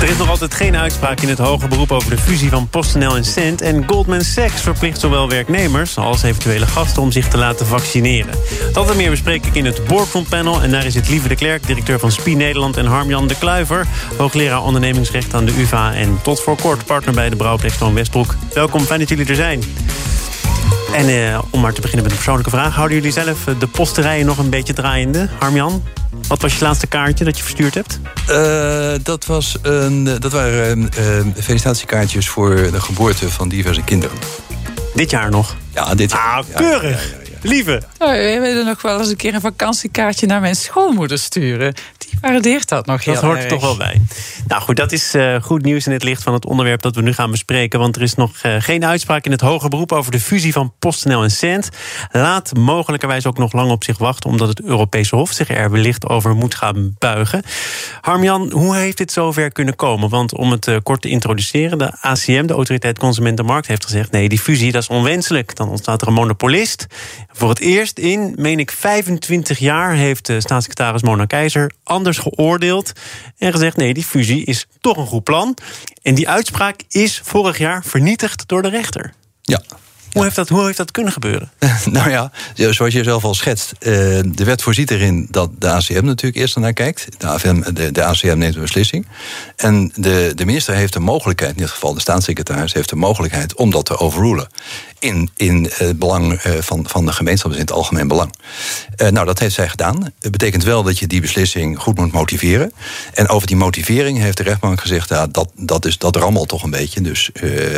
Er is nog altijd geen uitspraak in het hoger beroep over de fusie van PostNL en Cent. En Goldman Sachs verplicht zowel werknemers als eventuele gasten om zich te laten vaccineren. Dat en meer bespreek ik in het Boardroom Panel. En daar is het Lieve de Klerk, directeur van SPI Nederland... en Harmjan de Kluiver, hoogleraar ondernemingsrecht aan de UvA... en tot voor kort partner bij de Brouwplex van Westbroek. Welkom, fijn dat jullie er zijn. En eh, om maar te beginnen met een persoonlijke vraag... houden jullie zelf de posterijen nog een beetje draaiende? Harmjan, wat was je laatste kaartje dat je verstuurd hebt? Uh, dat, was een, dat waren uh, felicitatiekaartjes voor de geboorte van diverse kinderen. Dit jaar nog? Ja, dit jaar. Ah, keurig. Ja, ja, Lieve. Oh, je wilde nog wel eens een keer een vakantiekaartje naar mijn schoonmoeder sturen. Die waardeert dat nog heel Dat hoort erg. er toch wel bij. Nou goed, dat is uh, goed nieuws in het licht van het onderwerp dat we nu gaan bespreken. Want er is nog uh, geen uitspraak in het hoger beroep over de fusie van PostNL en Cent. Laat mogelijkerwijs ook nog lang op zich wachten, omdat het Europese Hof zich er wellicht over moet gaan buigen. Harmjan, hoe heeft dit zover kunnen komen? Want om het uh, kort te introduceren, de ACM, de Autoriteit Consumentenmarkt, heeft gezegd: nee, die fusie dat is onwenselijk. Dan ontstaat er een monopolist. Voor het eerst in, meen ik, 25 jaar heeft de staatssecretaris Mona Keizer anders geoordeeld en gezegd: nee, die fusie is toch een goed plan. En die uitspraak is vorig jaar vernietigd door de rechter. Ja. Hoe heeft, dat, hoe heeft dat kunnen gebeuren? nou ja, zoals je zelf al schetst. Uh, de wet voorziet erin dat de ACM natuurlijk eerst naar kijkt. De, de, de ACM neemt een beslissing. En de, de minister heeft de mogelijkheid, in dit geval de staatssecretaris... heeft de mogelijkheid om dat te overrulen. In, in het belang uh, van, van de gemeenschap, dus in het algemeen belang. Nou, dat heeft zij gedaan. Het betekent wel dat je die beslissing goed moet motiveren. En over die motivering heeft de rechtbank gezegd... Ja, dat, dat, is, dat rammelt toch een beetje, dus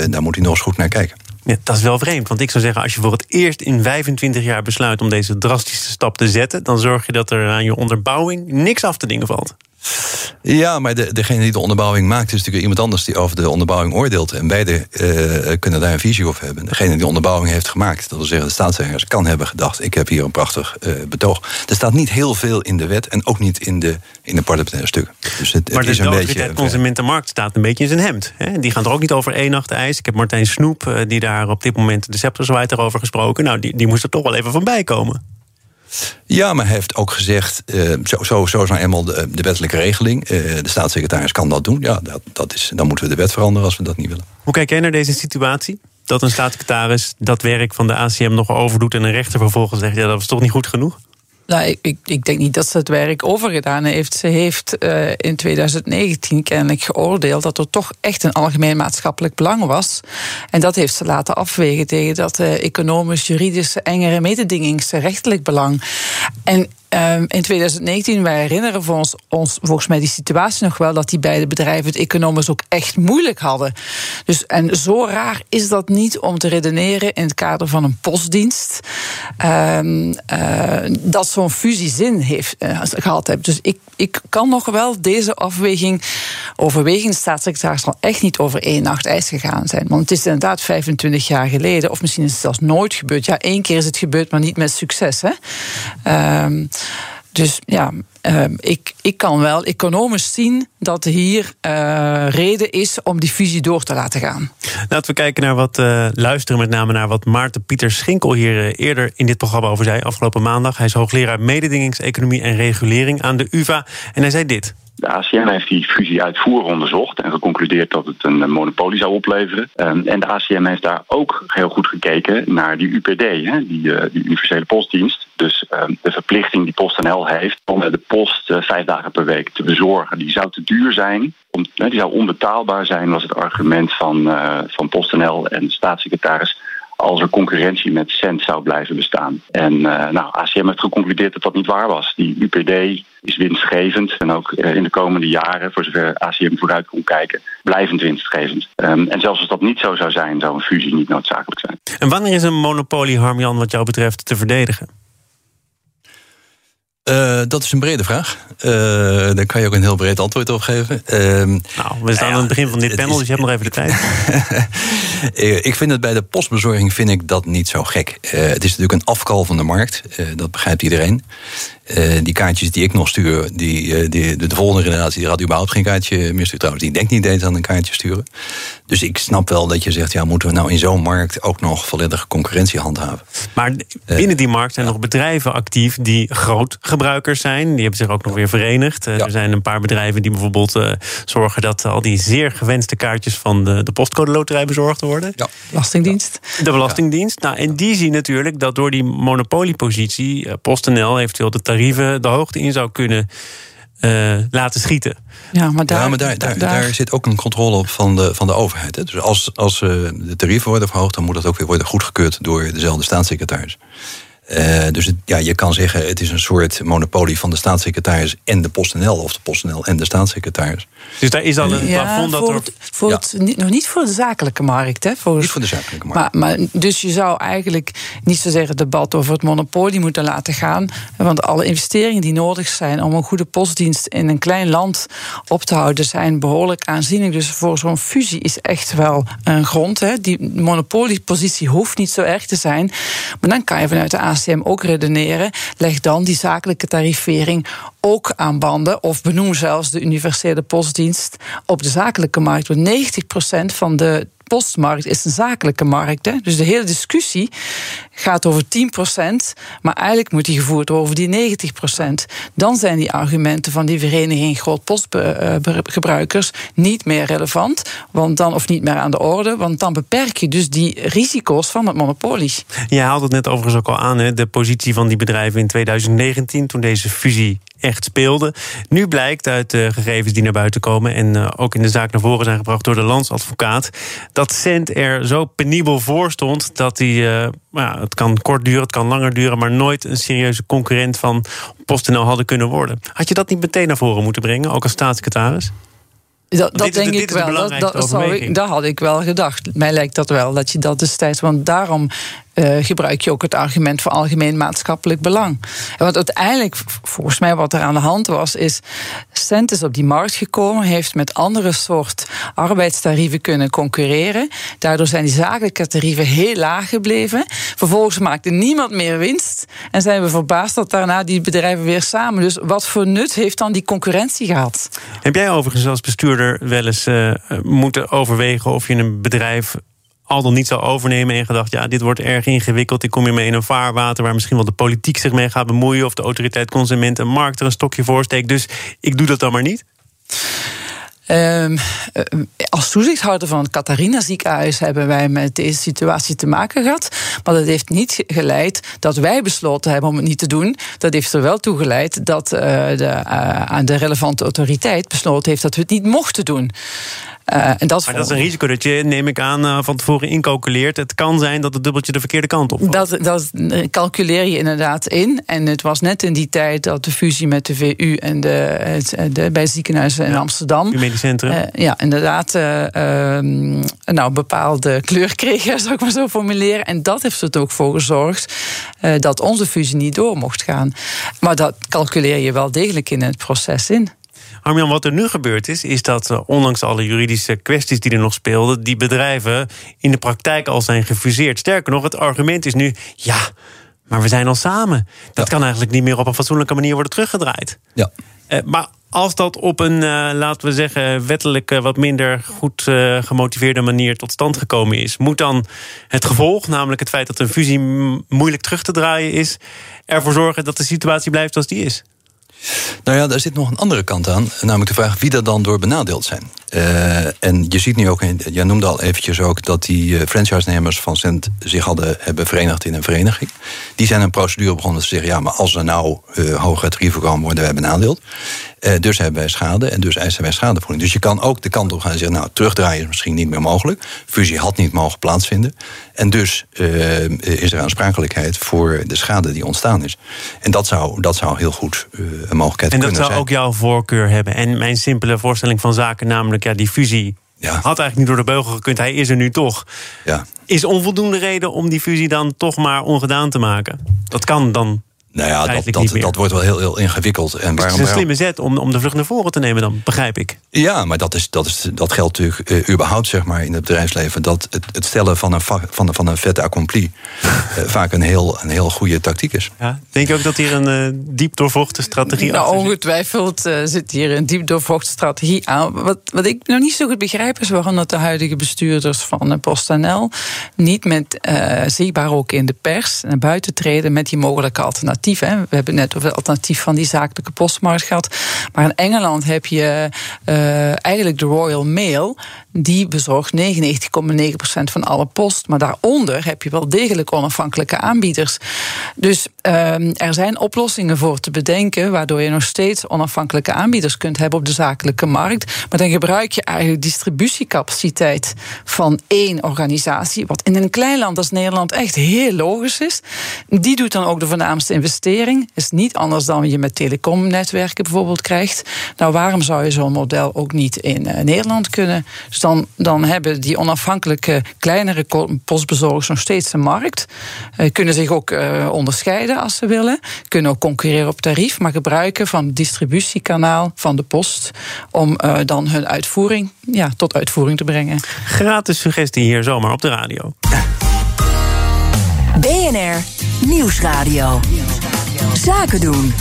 daar moet hij nog eens goed naar kijken. Ja, dat is wel vreemd, want ik zou zeggen... als je voor het eerst in 25 jaar besluit om deze drastische stap te zetten... dan zorg je dat er aan je onderbouwing niks af te dingen valt. Ja, maar de, degene die de onderbouwing maakt... is natuurlijk iemand anders die over de onderbouwing oordeelt. En beide uh, kunnen daar een visie over hebben. Degene die de onderbouwing heeft gemaakt, dat wil zeggen de staatssecretaris... kan hebben gedacht, ik heb hier een prachtig uh, betoog. Er staat niet heel veel in de wet en ook niet in de, in de parlementaire stukken. Dus het, maar het is de een beetje, Consumentenmarkt staat een beetje in zijn hemd. Hè? Die gaan er ook niet over één nacht ijs. Ik heb Martijn Snoep, uh, die daar op dit moment de scepter erover gesproken. Nou, die, die moest er toch wel even van bijkomen. Ja, maar hij heeft ook gezegd, uh, zo, zo, zo is nou eenmaal de, wettelijke regeling. Uh, de staatssecretaris kan dat doen. Ja, dat, dat is, dan moeten we de wet veranderen als we dat niet willen. Hoe kijk jij naar deze situatie? Dat een staatssecretaris dat werk van de ACM nog overdoet... en een rechter vervolgens zegt, ja, dat was toch niet goed genoeg? Nou, ik, ik, denk niet dat ze het werk overgedaan heeft. Ze heeft uh, in 2019 kennelijk geoordeeld dat er toch echt een algemeen maatschappelijk belang was. En dat heeft ze laten afwegen tegen dat uh, economisch, juridisch, engere mededingingsrechtelijk belang. En Um, in 2019, wij herinneren voor ons, ons volgens mij die situatie nog wel, dat die beide bedrijven het economisch ook echt moeilijk hadden. Dus, en zo raar is dat niet om te redeneren in het kader van een postdienst, um, uh, dat zo'n fusie zin heeft uh, gehad heeft. Dus ik, ik kan nog wel deze afweging overwegen. De staatssecretaris zal echt niet over één nacht ijs gegaan zijn. Want het is inderdaad 25 jaar geleden, of misschien is het zelfs nooit gebeurd. Ja, één keer is het gebeurd, maar niet met succes. Hè? Um, dus ja, uh, ik, ik kan wel economisch zien dat hier uh, reden is om die fusie door te laten gaan. Laten we kijken naar wat uh, luisteren, met name naar wat Maarten Pieter Schinkel hier eerder in dit programma over zei afgelopen maandag. Hij is hoogleraar mededingingseconomie en regulering aan de UVA. En hij zei dit. De ACM heeft die fusie uitvoerig onderzocht en geconcludeerd dat het een monopolie zou opleveren. Um, en de ACM heeft daar ook heel goed gekeken naar die UPD, hè, die, universele postdienst. Dus um, de verplichting die PostNL heeft om de post uh, vijf dagen per week te bezorgen. Die zou te duur zijn, die zou onbetaalbaar zijn, was het argument van, van PostNL en de staatssecretaris als er concurrentie met cent zou blijven bestaan. En uh, nou, ACM heeft geconcludeerd dat dat niet waar was. Die UPD is winstgevend en ook uh, in de komende jaren, voor zover ACM vooruit kon kijken, blijvend winstgevend. Um, en zelfs als dat niet zo zou zijn, zou een fusie niet noodzakelijk zijn. En wanneer is een monopolie, Harmjan, wat jou betreft, te verdedigen? Uh, dat is een brede vraag. Uh, daar kan je ook een heel breed antwoord op geven. Uh, nou, we staan aan het begin van dit panel, dus je hebt nog even de tijd. ik vind het bij de postbezorging vind ik dat niet zo gek. het is natuurlijk een afkal van de markt. dat begrijpt iedereen. Uh, die kaartjes die ik nog stuur, die, uh, die, de, de, volgende generatie die had überhaupt geen kaartje meer sturen. Trouwens, die denkt niet eens aan een kaartje sturen. Dus ik snap wel dat je zegt, ja, moeten we nou in zo'n markt ook nog volledige concurrentie handhaven? Maar binnen die markt zijn nog bedrijven actief die groot gebruikers zijn. Die hebben zich ook nog weer verenigd. Er zijn een paar bedrijven die bijvoorbeeld zorgen dat al die zeer gewenste kaartjes van de, de postcode loterij bezorgd worden. Ja. Belastingdienst. De Belastingdienst. Nou, en die zien natuurlijk dat door die monopoliepositie PostNL eventueel de tarieven de hoogte in zou kunnen uh, laten schieten. Ja, maar daar, ja, maar daar, daar, daar, zit ook een controle op van de, van de overheid. Hè. Dus als, als uh, de tarieven worden verhoogd, dan moet dat ook weer worden goedgekeurd door dezelfde staatssecretaris. Uh, dus het, ja, je kan zeggen, het is een soort monopolie van de staatssecretaris en de PostNL, of de PostNL en de staatssecretaris. Dus daar is al een ja, plafond dat er... voor het, niet, nog niet voor de zakelijke markt, hè? Voor, niet voor de zakelijke markt. Maar, maar, dus je zou eigenlijk niet zozeer het debat over het monopolie moeten laten gaan. Want alle investeringen die nodig zijn om een goede postdienst in een klein land op te houden, zijn behoorlijk aanzienlijk. Dus voor zo'n fusie is echt wel een grond. Hè? Die monopoliepositie hoeft niet zo erg te zijn. Maar dan kan je vanuit de ACM ook redeneren. Leg dan die zakelijke tarivering ook aan banden. Of benoem zelfs de universele postdienst op de zakelijke markt. Want 90% van de postmarkt is een zakelijke markt. Hè? Dus de hele discussie gaat over 10%, maar eigenlijk moet die gevoerd worden over die 90%. Dan zijn die argumenten van die vereniging grootpostgebruikers niet meer relevant, want dan, of niet meer aan de orde, want dan beperk je dus die risico's van het monopolie. Je haalt het net overigens ook al aan, hè, de positie van die bedrijven in 2019, toen deze fusie echt speelde. Nu blijkt uit de gegevens die naar buiten komen en uh, ook in de zaak naar voren zijn gebracht door de landsadvocaat, dat Cent er zo penibel voor stond dat hij, uh, ja, het kan kort duren, het kan langer duren, maar nooit een serieuze concurrent van PostNL hadden kunnen worden. Had je dat niet meteen naar voren moeten brengen, ook als staatssecretaris? Dat, dat denk ik wel. Dat, dat, sorry, dat had ik wel gedacht. Mij lijkt dat wel, dat je dat destijds. Want daarom uh, gebruik je ook het argument voor algemeen maatschappelijk belang. Wat uiteindelijk, volgens mij, wat er aan de hand was, is. Cent is op die markt gekomen, heeft met andere soort arbeidstarieven kunnen concurreren. Daardoor zijn die zakelijke tarieven heel laag gebleven. Vervolgens maakte niemand meer winst. En zijn we verbaasd dat daarna die bedrijven weer samen. Dus wat voor nut heeft dan die concurrentie gehad? Heb jij overigens als bestuurder wel eens uh, moeten overwegen of je een bedrijf al dan niet zou overnemen en gedacht: ja, dit wordt erg ingewikkeld. Ik kom hiermee in een vaarwater waar misschien wel de politiek zich mee gaat bemoeien. of de autoriteit consument en markt er een stokje voor steekt. Dus ik doe dat dan maar niet. Um, als toezichthouder van het Catharina ziekenhuis hebben wij met deze situatie te maken gehad. Maar dat heeft niet geleid dat wij besloten hebben om het niet te doen. Dat heeft er wel toe geleid dat uh, de, uh, de relevante autoriteit besloten heeft dat we het niet mochten doen. Uh, en dat maar dat is een risico dat je, neem ik aan, uh, van tevoren incalculeert. Het kan zijn dat het dubbeltje de verkeerde kant op valt. Dat, dat calculeer je inderdaad in. En het was net in die tijd dat de fusie met de VU en de, de bij ziekenhuizen in Amsterdam. Medisch centrum. Uh, ja, inderdaad. Ehm, nou, bepaalde kleur kreeg, zou ik maar zo formuleren. En dat heeft er ook voor gezorgd dat onze fusie niet door mocht gaan. Maar dat calculeer je wel degelijk in het proces in. Armian, wat er nu gebeurd is, is dat uh, ondanks alle juridische kwesties die er nog speelden, die bedrijven in de praktijk al zijn gefuseerd. Sterker nog, het argument is nu, ja, maar we zijn al samen. Dat kan eigenlijk niet meer op een fatsoenlijke manier worden teruggedraaid. Ja. Uh, maar als dat op een, uh, laten we zeggen, wettelijk wat minder goed gemotiveerde manier tot stand gekomen is, moet dan het gevolg, namelijk het feit dat een fusie moeilijk terug te draaien is, ervoor zorgen dat de situatie blijft zoals die is? Nou ja, daar zit nog een andere kant aan. Namelijk de vraag wie er dan door benadeeld zijn. Uh, en je ziet nu ook, jij noemde al eventjes ook... dat die uh, franchise-nemers van Cent zich hadden, hebben verenigd in een vereniging. Die zijn een procedure begonnen te zeggen... ja, maar als er nou uh, hoge tarieven komen, worden wij benadeeld. dus hebben wij schade en dus eisen wij schadevergoeding. Dus je kan ook de kant op gaan zeggen... nou, terugdraaien is misschien niet meer mogelijk. Fusie had niet mogen plaatsvinden. En dus is er aansprakelijkheid voor de schade die ontstaan is. En dat zou, dat zou heel goed mogelijkheid kunnen zijn. En dat zou ook jouw voorkeur hebben. En mijn simpele voorstelling van zaken, namelijk ja, die fusie. Ja. Had eigenlijk niet door de beugel gekund. Hij is er nu toch. Ja. Is onvoldoende reden om die fusie dan toch maar ongedaan te maken? Dat kan dan Nou ja, dat, dat, dat, wordt wel heel, heel ingewikkeld. En waarom, het is een slimme zet om, om de vlucht naar voren te nemen, dan begrijp ik. Ja, maar dat, is, dat, is, dat geldt natuurlijk uh, überhaupt zeg maar, in het bedrijfsleven. Dat het, het stellen van een, van, van een vette accompli uh, vaak een heel, een heel goede tactiek is. Ja, denk je ook dat hier een uh, diep doorvochte strategie nou, Ongetwijfeld zit hier een diep doorvochte strategie aan. Wat, wat ik nog niet zo goed begrijp is waarom dat de huidige bestuurders van PostNL niet met zichtbaar ook in de pers naar buiten treden met die mogelijke alternatieven. We hebben net over het alternatief van die zakelijke postmarkt gehad. Maar in Engeland heb je uh, eigenlijk de Royal Mail. Die bezorgt 99,9% van alle post. Maar daaronder heb je wel degelijk onafhankelijke aanbieders. Dus uh, er zijn oplossingen voor te bedenken. Waardoor je nog steeds onafhankelijke aanbieders kunt hebben op de zakelijke markt. Maar dan gebruik je eigenlijk distributiecapaciteit van één organisatie. Wat in een klein land als Nederland echt heel logisch is. Die doet dan ook de voornaamste investering. Is niet anders dan je met telecomnetwerken bijvoorbeeld krijgt. Nou, waarom zou je zo'n model ook niet in uh, Nederland kunnen? Dan, dan hebben die onafhankelijke kleinere postbezorgers nog steeds een markt. Uh, kunnen zich ook uh, onderscheiden als ze willen. Kunnen ook concurreren op tarief, maar gebruiken van het distributiekanaal van de post om dan hun uitvoering ja, tot uitvoering te brengen. Gratis suggestie hier zomaar op de radio. BNR Nieuwsradio. Zaken doen.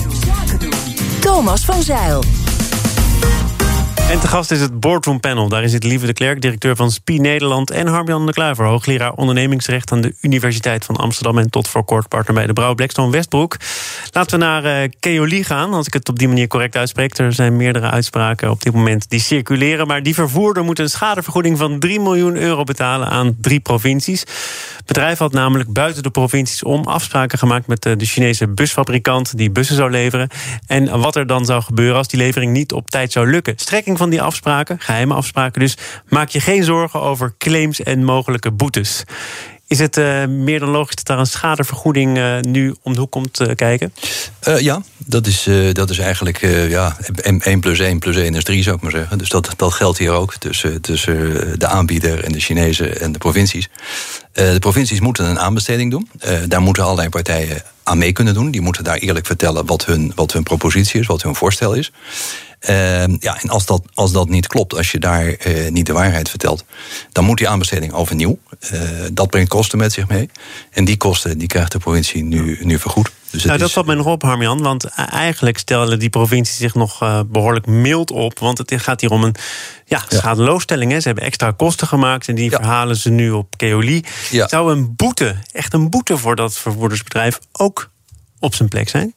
Thomas van Zeil. En te gast is het Boardroom Panel. Daar is het Lieve de Klerk, directeur van SPI Nederland... en Harmjan de Kluiver, hoogleraar ondernemingsrecht... aan de Universiteit van Amsterdam... en tot voor kort partner bij de Brouw Blackstone Westbroek. Laten we naar uh, Keoli gaan, als ik het op die manier correct uitspreek. Er zijn meerdere uitspraken op dit moment die circuleren... maar die vervoerder moet een schadevergoeding van 3 miljoen euro betalen... aan drie provincies. Het bedrijf had namelijk buiten de provincies om afspraken gemaakt... met de Chinese busfabrikant die bussen zou leveren. En wat er dan zou gebeuren als die levering niet op tijd zou lukken. Strekking van die afspraken, geheime afspraken dus. Maak je geen zorgen over claims en mogelijke boetes. Is het uh, meer dan logisch dat daar een schadevergoeding uh, nu om de hoek komt uh, kijken? ja, dat is, dat is eigenlijk ja, 1 plus 1 plus 1 is 3, zou ik maar zeggen. Dus dat, dat geldt hier ook tussen, tussen de aanbieder en de Chinezen en de provincies. de provincies moeten een aanbesteding doen. daar moeten allerlei partijen aan mee kunnen doen. Die moeten daar eerlijk vertellen wat hun, wat hun propositie is, wat hun voorstel is. Uh, ja, en als dat, als dat niet klopt, als je daar uh, niet de waarheid vertelt, dan moet die aanbesteding overnieuw. Uh, dat brengt kosten met zich mee. En die kosten die krijgt de provincie nu, nu vergoed. Dus nou, dat valt mij nog op, Harmian. Want eigenlijk stellen die provincies zich nog uh, behoorlijk mild op. Want het gaat hier om een ja, schadeloosstelling. Hè. Ze hebben extra kosten gemaakt en die verhalen ze nu op Keoli. Zou een boete, echt een boete voor dat vervoerdersbedrijf ook op zijn plek zijn?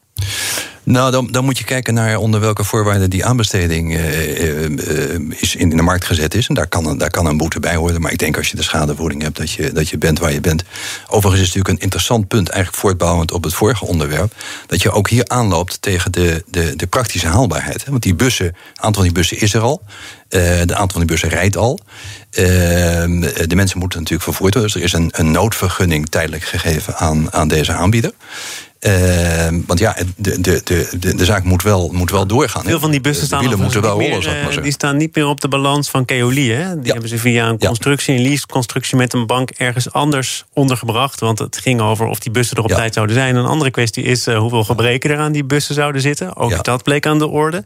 Nou, dan, dan moet je kijken naar onder welke voorwaarden die aanbesteding uh, uh, is in de markt gezet is. En daar kan, daar kan een boete bij horen. Maar ik denk als je de schadevoeding hebt, dat je, dat je bent waar je bent. Overigens is het natuurlijk een interessant punt, eigenlijk voortbouwend op het vorige onderwerp. Dat je ook hier aanloopt tegen de, de, de praktische haalbaarheid. Want die bussen, aantal van die bussen is er al. de aantal van die bussen rijdt al. de mensen moeten natuurlijk vervoerd worden. Dus er is een, een noodvergunning tijdelijk gegeven aan, aan deze aanbieder. Uh, want ja, de, de, de, de zaak moet wel, moet wel doorgaan. Veel van die bussen staan, de moeten wel rollen, meer, die staan niet meer op de balans van Keoli. Hè? Die hebben ze via een constructie, een leaseconstructie met een bank ergens anders ondergebracht. Want het ging over of die bussen er op tijd zouden zijn. Een andere kwestie is uh, hoeveel gebreken er aan die bussen zouden zitten. Ook dat bleek aan de orde.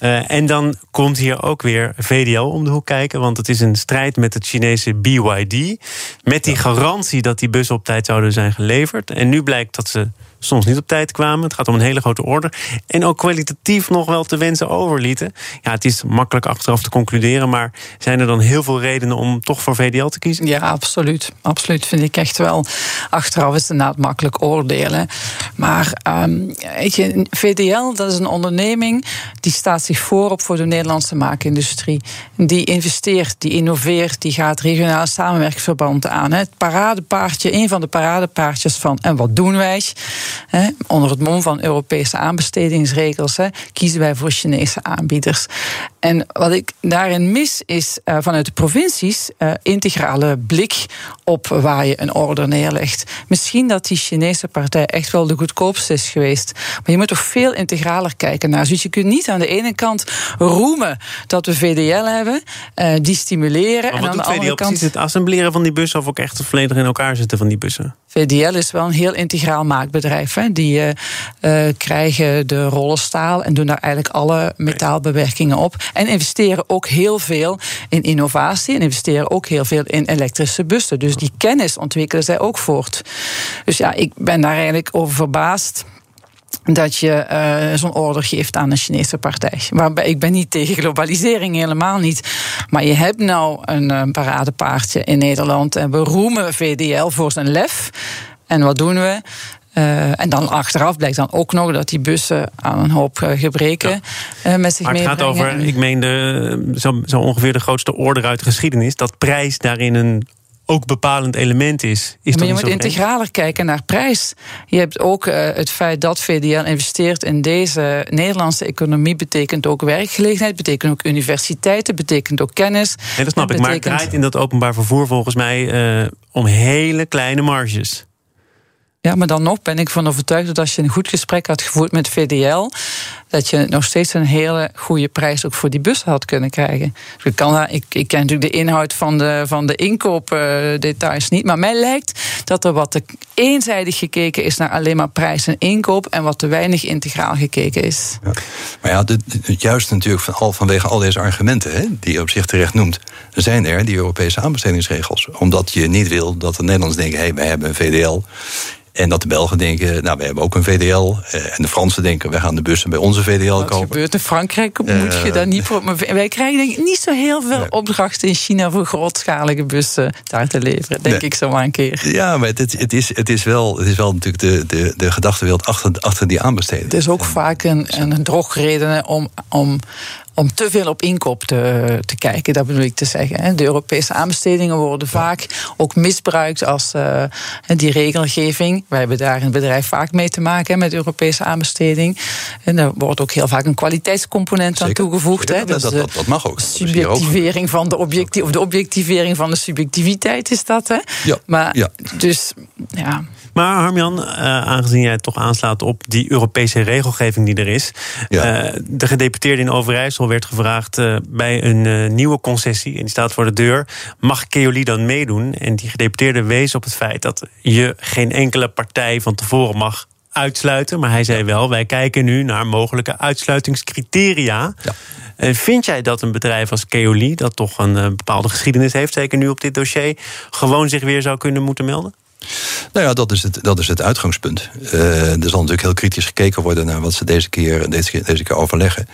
Uh, en dan komt hier ook weer VDL om de hoek kijken. Want het is een strijd met het Chinese BYD. Met die garantie dat die bussen op tijd zouden zijn geleverd. En nu blijkt dat ze soms niet op tijd kwamen. Het gaat om een hele grote orde. En ook kwalitatief nog wel te wensen overlieten. Ja, het is makkelijk achteraf te concluderen. Maar zijn er dan heel veel redenen om toch voor VDL te kiezen? Ja, absoluut. Absoluut vind ik echt wel. Achteraf is het inderdaad makkelijk oordelen. Maar um, je, VDL, dat is een onderneming die staat zich voorop voor de Nederlandse maakindustrie. Die investeert, die innoveert, die gaat regionale samenwerkingsverbanden aan. Het paradepaardje, een van de paradepaardjes van en wat doen wij? Onder het mom van Europese aanbestedingsregels kiezen wij voor Chinese aanbieders. En wat ik daarin mis is uh, vanuit de provincies uh, integrale blik op waar je een order neerlegt. Misschien dat die Chinese partij echt wel de goedkoopste is geweest. Maar je moet toch veel integraler kijken naar. Dus je kunt niet aan de ene kant roemen dat we VDL hebben, uh, die stimuleren. Maar en aan de andere kant. Precies het assembleren van die bussen of ook echt volledig in elkaar zitten van die bussen? VDL is wel een heel integraal maakbedrijf. Hè. Die krijgen de rollen staal en doen daar eigenlijk alle metaalbewerkingen op. En investeren ook heel veel in innovatie en investeren ook heel veel in elektrische bussen. Dus die kennis ontwikkelen zij ook voort. Dus ja, ik ben daar eigenlijk over verbaasd dat je uh, zo'n order geeft aan een Chinese partij. Waarbij ik ben niet tegen globalisering, helemaal niet. Maar je hebt nou een, een paradepaardje in Nederland en we roemen VDL voor zijn lef. En wat doen we? Uh, en dan achteraf blijkt dan ook nog dat die bussen aan een hoop uh, gebreken ja. uh, met zich meebrengen. Maar het gaat over, ik meen, de, zo, zo ongeveer de grootste order uit de geschiedenis. Dat prijs daarin een ook bepalend element is. is maar je moet integraler kijken naar prijs. Je hebt ook uh, het feit dat VDL investeert in deze Nederlandse economie, betekent ook werkgelegenheid, betekent ook universiteiten, betekent ook kennis. En dat snap ik, betekent... maar het draait in dat openbaar vervoer volgens mij uh, om hele kleine marges. Ja, maar dan nog ben ik van overtuigd dat als je een goed gesprek had gevoerd met VDL, dat je nog steeds een hele goede prijs ook voor die bus had kunnen krijgen. Dus ik, kan, ik, ik ken natuurlijk de inhoud van de, van de inkoopdetails niet, maar mij lijkt dat er wat te eenzijdig gekeken is naar alleen maar prijs en inkoop en wat te weinig integraal gekeken is. Ja. Maar ja, de, juist natuurlijk van al, vanwege al deze argumenten hè, die je op zich terecht noemt, zijn er die Europese aanbestedingsregels. Omdat je niet wil dat de Nederlanders denken: hé, hey, wij hebben een VDL. En dat de Belgen denken, nou, we hebben ook een VDL. Uh, en de Fransen denken, wij gaan de bussen bij onze VDL Wat kopen. Gebeurt in Frankrijk? Moet je daar niet voor... Wij krijgen denk ik niet zo heel veel opdrachten in China... voor grootschalige bussen daar te leveren, denk ik zo maar een keer. Ja, maar het, het, is, het, is, wel, het is wel natuurlijk de, de, de gedachtenwereld achter, achter die aanbesteding. Het is ook vaak een, een drogreden om, om om te veel op inkoop te, te kijken, dat bedoel ik te zeggen. De Europese aanbestedingen worden vaak ook misbruikt als uh, die regelgeving. Wij hebben daar in het bedrijf vaak mee te maken met Europese aanbesteding. En daar wordt ook heel vaak een kwaliteitscomponent aan toegevoegd. Zeker, dus dat, dat, dat, mag ook. Subjectivering van de objectie, of de objectivering van de subjectiviteit is dat. Hè? Ja, maar ja. dus ja. Maar Harmjan, uh, aangezien jij toch aanslaat op die Europese regelgeving die er is. Ja. Uh, de gedeputeerde in Overijssel werd gevraagd uh, bij een nieuwe concessie. En die staat voor de deur. Mag Keoli dan meedoen? En die gedeputeerde wees op het feit dat je geen enkele partij van tevoren mag uitsluiten. Maar hij zei wel, wij kijken nu naar mogelijke uitsluitingscriteria. Ja. En vind jij dat een bedrijf als Keoli, dat toch een bepaalde geschiedenis heeft, zeker nu op dit dossier, gewoon zich weer zou kunnen moeten melden? Nou ja, dat is het, dat is het uitgangspunt. Uh, er zal natuurlijk heel kritisch gekeken worden naar wat ze deze keer, deze, deze keer overleggen.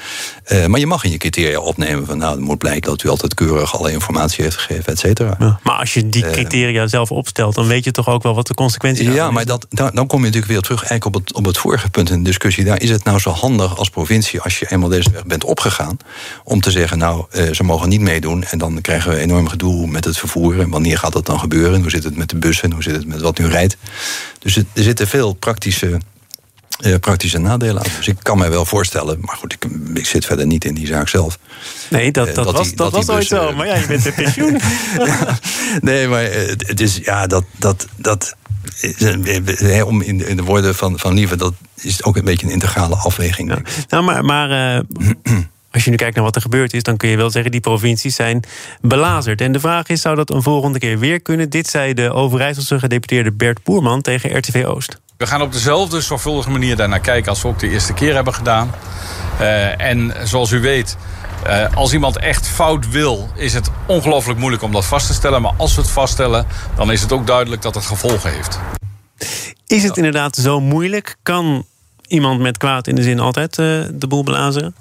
Uh, maar je mag in je criteria opnemen van nou, het moet blijken dat u altijd keurig alle informatie heeft gegeven, et cetera. Ja, maar als je die eh, criteria uh, zelf opstelt, dan weet je toch ook wel wat de consequenties zijn. Ja, maar dat, dan, dan kom je natuurlijk weer terug eigenlijk op het, op het vorige punt in de discussie. Daar is het nou zo handig als provincie, als je eenmaal deze weg bent opgegaan, om te zeggen, nou, ze mogen niet meedoen. En dan krijgen we enorm gedoe met het vervoer. En wanneer gaat dat dan gebeuren? Hoe zit het met de bussen? Hoe zit het met wat nu rijdt. Dus er zitten veel praktische, uh, praktische nadelen aan. Dus ik kan mij wel voorstellen, maar goed, ik, ik zit verder niet in die zaak zelf. Nee, dat, eh, dat, was, die, dat, was ooit zo. Maar ja, je bent een pensioen. ja, nee, maar het is ja, dat. dat, dat om in, in de woorden van, van Lieve, dat is ook een beetje een integrale afweging. Ja. Nou, maar, maar als je nu kijkt naar wat er gebeurd is, dan kun je wel zeggen die provincies zijn belazerd. En de vraag is, zou dat een volgende keer weer kunnen? Dit zei de Overijsselse gedeputeerde Bert Boerman tegen RTV Oost. We gaan op dezelfde zorgvuldige manier daarnaar kijken als we ook de eerste keer hebben gedaan. Uh, en zoals u weet, uh, als iemand echt fout wil, is het ongelooflijk moeilijk om dat vast te stellen. Maar als we het vaststellen, dan is het ook duidelijk dat het gevolgen heeft. Is het inderdaad zo moeilijk? Kan iemand met kwaad in de zin altijd uh, de boel blazen?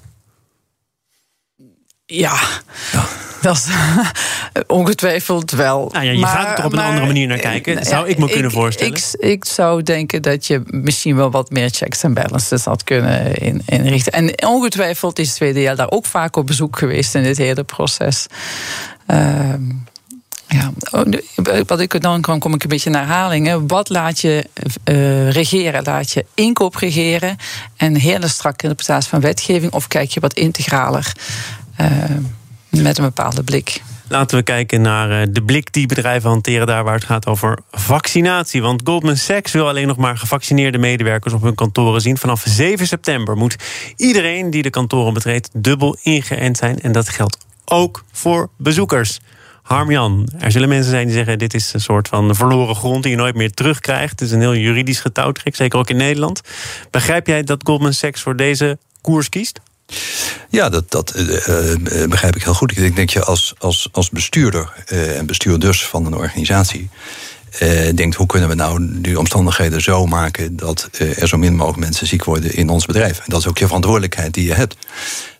Ja. ja. Dat is ongetwijfeld wel. Nou ja, je gaat er toch op een andere manier naar kijken. Zou ik me kunnen voorstellen? Ik, ik, zou denken dat je misschien wel wat meer checks en balances had kunnen in, inrichten. En ongetwijfeld is het jaar daar ook vaak op bezoek geweest in dit hele proces. Uh, ja, oh, wat ik dan kan, kom ik een beetje naar herhalingen. Wat laat je uh, regeren? Laat je inkoop regeren en hele strakke interpretatie van wetgeving, of kijk je wat integraler? Uh, met een bepaalde blik. Laten we kijken naar eh, de blik die bedrijven hanteren daar waar het gaat over vaccinatie. Want Goldman Sachs wil alleen nog maar gevaccineerde medewerkers op hun kantoren zien. Vanaf 7 september moet iedereen die de kantoren betreedt dubbel ingeënt zijn. En dat geldt ook voor bezoekers. Harmjan, er zullen mensen zijn die zeggen: dit is een soort van verloren grond die je nooit meer terugkrijgt. Het is een heel juridisch getouwtrek, zeker ook in Nederland. Begrijp jij dat Goldman Sachs voor deze koers kiest? Ja, dat, dat uh, begrijp ik heel goed. Ik denk dat je als, als, als bestuurder en bestuurders van een organisatie. denkt hoe kunnen we nou die omstandigheden zo maken dat er zo min mogelijk mensen ziek worden in ons bedrijf. En dat is ook je verantwoordelijkheid die je hebt.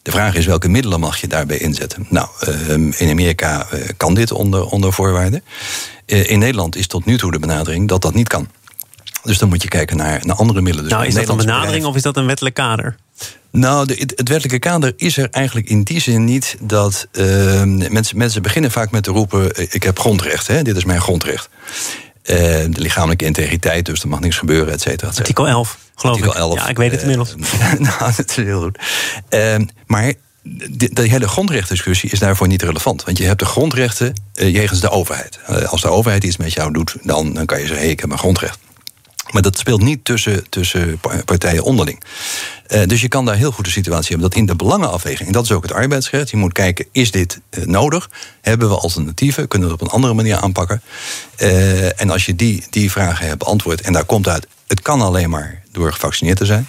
De vraag is welke middelen mag je daarbij inzetten? Nou, ehm, in Amerika kan dit onder, onder voorwaarden. in Nederland is tot nu toe de benadering dat dat niet kan. Dus dan moet je kijken naar, naar andere middelen. Dus nou, is dat een benadering of is dat een wettelijk kader? Nou, de, het wettelijke kader is er eigenlijk in die zin niet dat uh, mensen, mensen beginnen vaak met te roepen: eh, ik heb grondrecht, hè, dit is mijn grondrecht. Uh, de lichamelijke integriteit, dus er mag niks gebeuren, et cetera. Artikel 11, geloof Artikel ik. 11, ja, ik weet het inmiddels. nou, dat is heel goed. Ehm, maar de, de, hele grondrechtdiscussie is daarvoor niet relevant. Want je hebt de grondrechten uh, jegens de overheid. als de overheid iets met jou doet, dan, dan kan je zeggen: hey, ik heb een grondrecht. Maar dat speelt niet tussen, tussen partijen onderling. Uh, dus je kan daar heel goed de situatie hebben dat in de belangenafweging, en dat is ook het arbeidsrecht, je moet kijken, is dit uh, nodig? Hebben we alternatieven? Kunnen we het op een andere manier aanpakken? Uh, en als je die, die vragen hebt beantwoord en daar komt uit, het kan alleen maar door gevaccineerd te zijn.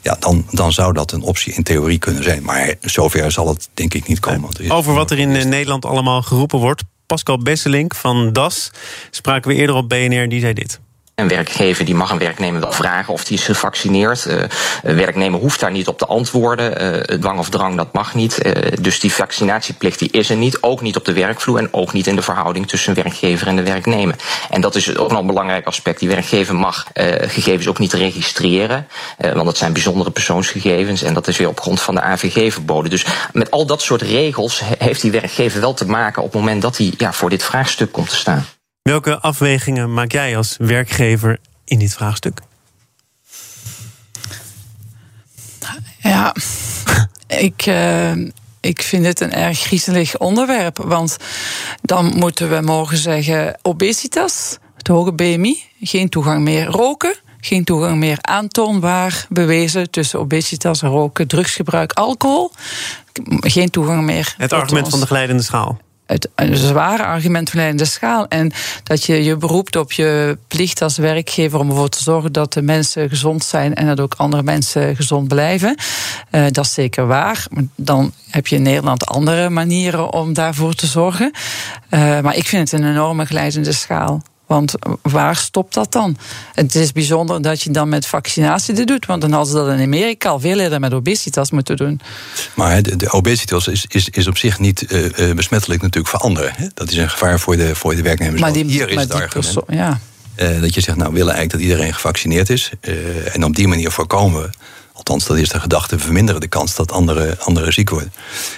Ja, dan, dan zou dat een optie in theorie kunnen zijn. Maar zover zal het denk ik niet komen. Over wat er in Nederland allemaal geroepen wordt. Pascal Besselink van DAS spraken we eerder op BNR, die zei dit. Een werkgever die mag een werknemer wel vragen of die is gevaccineerd. Uh, een werknemer hoeft daar niet op te antwoorden. Uh, dwang of drang, dat mag niet. Uh, dus die vaccinatieplicht die is er niet. Ook niet op de werkvloer en ook niet in de verhouding tussen werkgever en de werknemer. En dat is ook nog een belangrijk aspect. Die werkgever mag gegevens ook niet registreren. want dat zijn bijzondere persoonsgegevens. En dat is weer op grond van de AVG verboden. Dus met al dat soort regels heeft die werkgever wel te maken op het moment dat hij ja, voor dit vraagstuk komt te staan. Welke afwegingen maak jij als werkgever in dit vraagstuk? Ja, ik, uh, ik vind het een erg griezelig onderwerp. Want dan moeten we mogen zeggen: obesitas, het hoge BMI, geen toegang meer roken. Geen toegang meer aantoonbaar bewezen tussen obesitas, roken, drugsgebruik, alcohol. Geen toegang meer. Het argument van de glijdende schaal het, een zware argument van schaal. En dat je je beroept op je plicht als werkgever om ervoor te zorgen dat de mensen gezond zijn en dat ook andere mensen gezond blijven. Uh, dat is zeker waar. Dan heb je in Nederland andere manieren om daarvoor te zorgen. Uh, maar ik vind het een enorme glijdende schaal. Want waar stopt dat dan? Het is bijzonder dat je dan met vaccinatie dit doet. Want dan hadden ze dat in Amerika al veel eerder met obesitas moeten doen. Maar de, de obesitas is, is, is op zich niet uh, besmettelijk natuurlijk voor anderen. Hè? Dat is een gevaar voor de, voor de werknemers. Maar die, Hier is maar het argument. ja. uh, dat je zegt, nou we willen eigenlijk dat iedereen gevaccineerd is. Uh, en op die manier voorkomen we Althans, dat is de gedachte, verminderen de kans dat anderen andere ziek worden.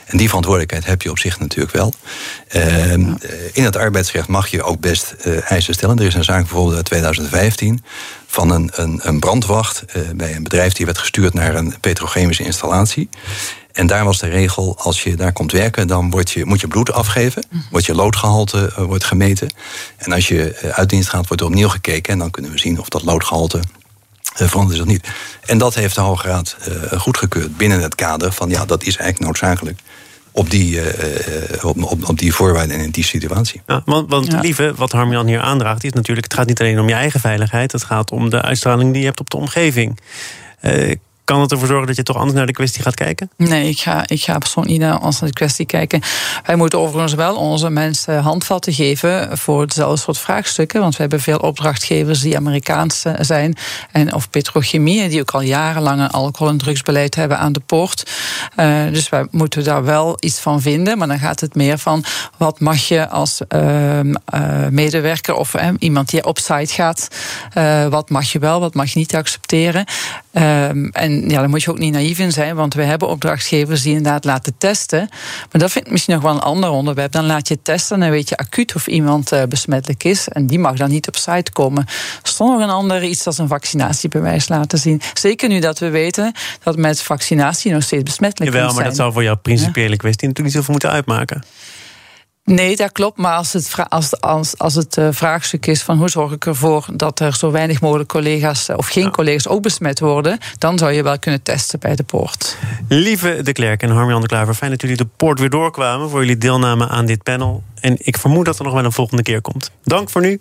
En die verantwoordelijkheid heb je op zich natuurlijk wel. Uh, in het arbeidsrecht mag je ook best uh, eisen stellen. Er is een zaak bijvoorbeeld uit 2015 van een, een, een brandwacht uh, bij een bedrijf die werd gestuurd naar een petrochemische installatie. En daar was de regel, als je daar komt werken, dan word je, moet je bloed afgeven. Wordt je loodgehalte wordt gemeten. En als je uit dienst gaat, wordt er opnieuw gekeken. En dan kunnen we zien of dat loodgehalte verandert is dat niet. En dat heeft de Hoge Raad uh, goedgekeurd binnen het kader van ja, dat is eigenlijk noodzakelijk. Op die, uh, op, op, op, die voorwaarden en in die situatie. Ja, want want Ja. lieve, wat Harmjan hier aandraagt, is natuurlijk: het gaat niet alleen om je eigen veiligheid, het gaat om de uitstraling die je hebt op de omgeving. Eh, kan het ervoor zorgen dat je toch anders naar de kwestie gaat kijken? Nee, ik ga, ik ga persoonlijk niet naar ons naar de kwestie kijken. Wij moeten overigens wel onze mensen handvatten geven voor hetzelfde soort vraagstukken. Want we hebben veel opdrachtgevers die Amerikaans eh, zijn. En, of petrochemie, die ook al jarenlang een alcohol- en drugsbeleid hebben aan de poort. Uh, dus wij moeten daar wel iets van vinden. Maar dan gaat het meer van wat mag je als uh, uh, medewerker of iemand die op site gaat. Wat mag je wel, wat mag je niet accepteren. Um, en ja, daar moet je ook niet naïef in zijn, want we hebben opdrachtgevers die inderdaad laten testen. Maar dat vind ik misschien nog wel een ander onderwerp. Dan laat je testen en dan weet je acuut of iemand uh, besmettelijk is. En die mag dan niet op site komen. Stond nog een ander iets als een vaccinatiebewijs laten zien. Zeker nu dat we weten dat met vaccinatie nog steeds besmettelijk Jawel, kunt maar zijn. dat zou voor jouw principiële kwestie natuurlijk niet zoveel moeten uitmaken. Nee, dat klopt. Maar als het, als, als, als het uh, vraagstuk is van hoe zorg ik ervoor dat er zo weinig mogelijk collega's of geen collega's ook besmet worden, dan zou je wel kunnen testen bij de poort. Lieve de Klerk en Harmjan de Klaver, fijn dat jullie de poort weer doorkwamen voor jullie deelname aan dit panel. En ik vermoed dat er nog wel een volgende keer komt. Dank voor nu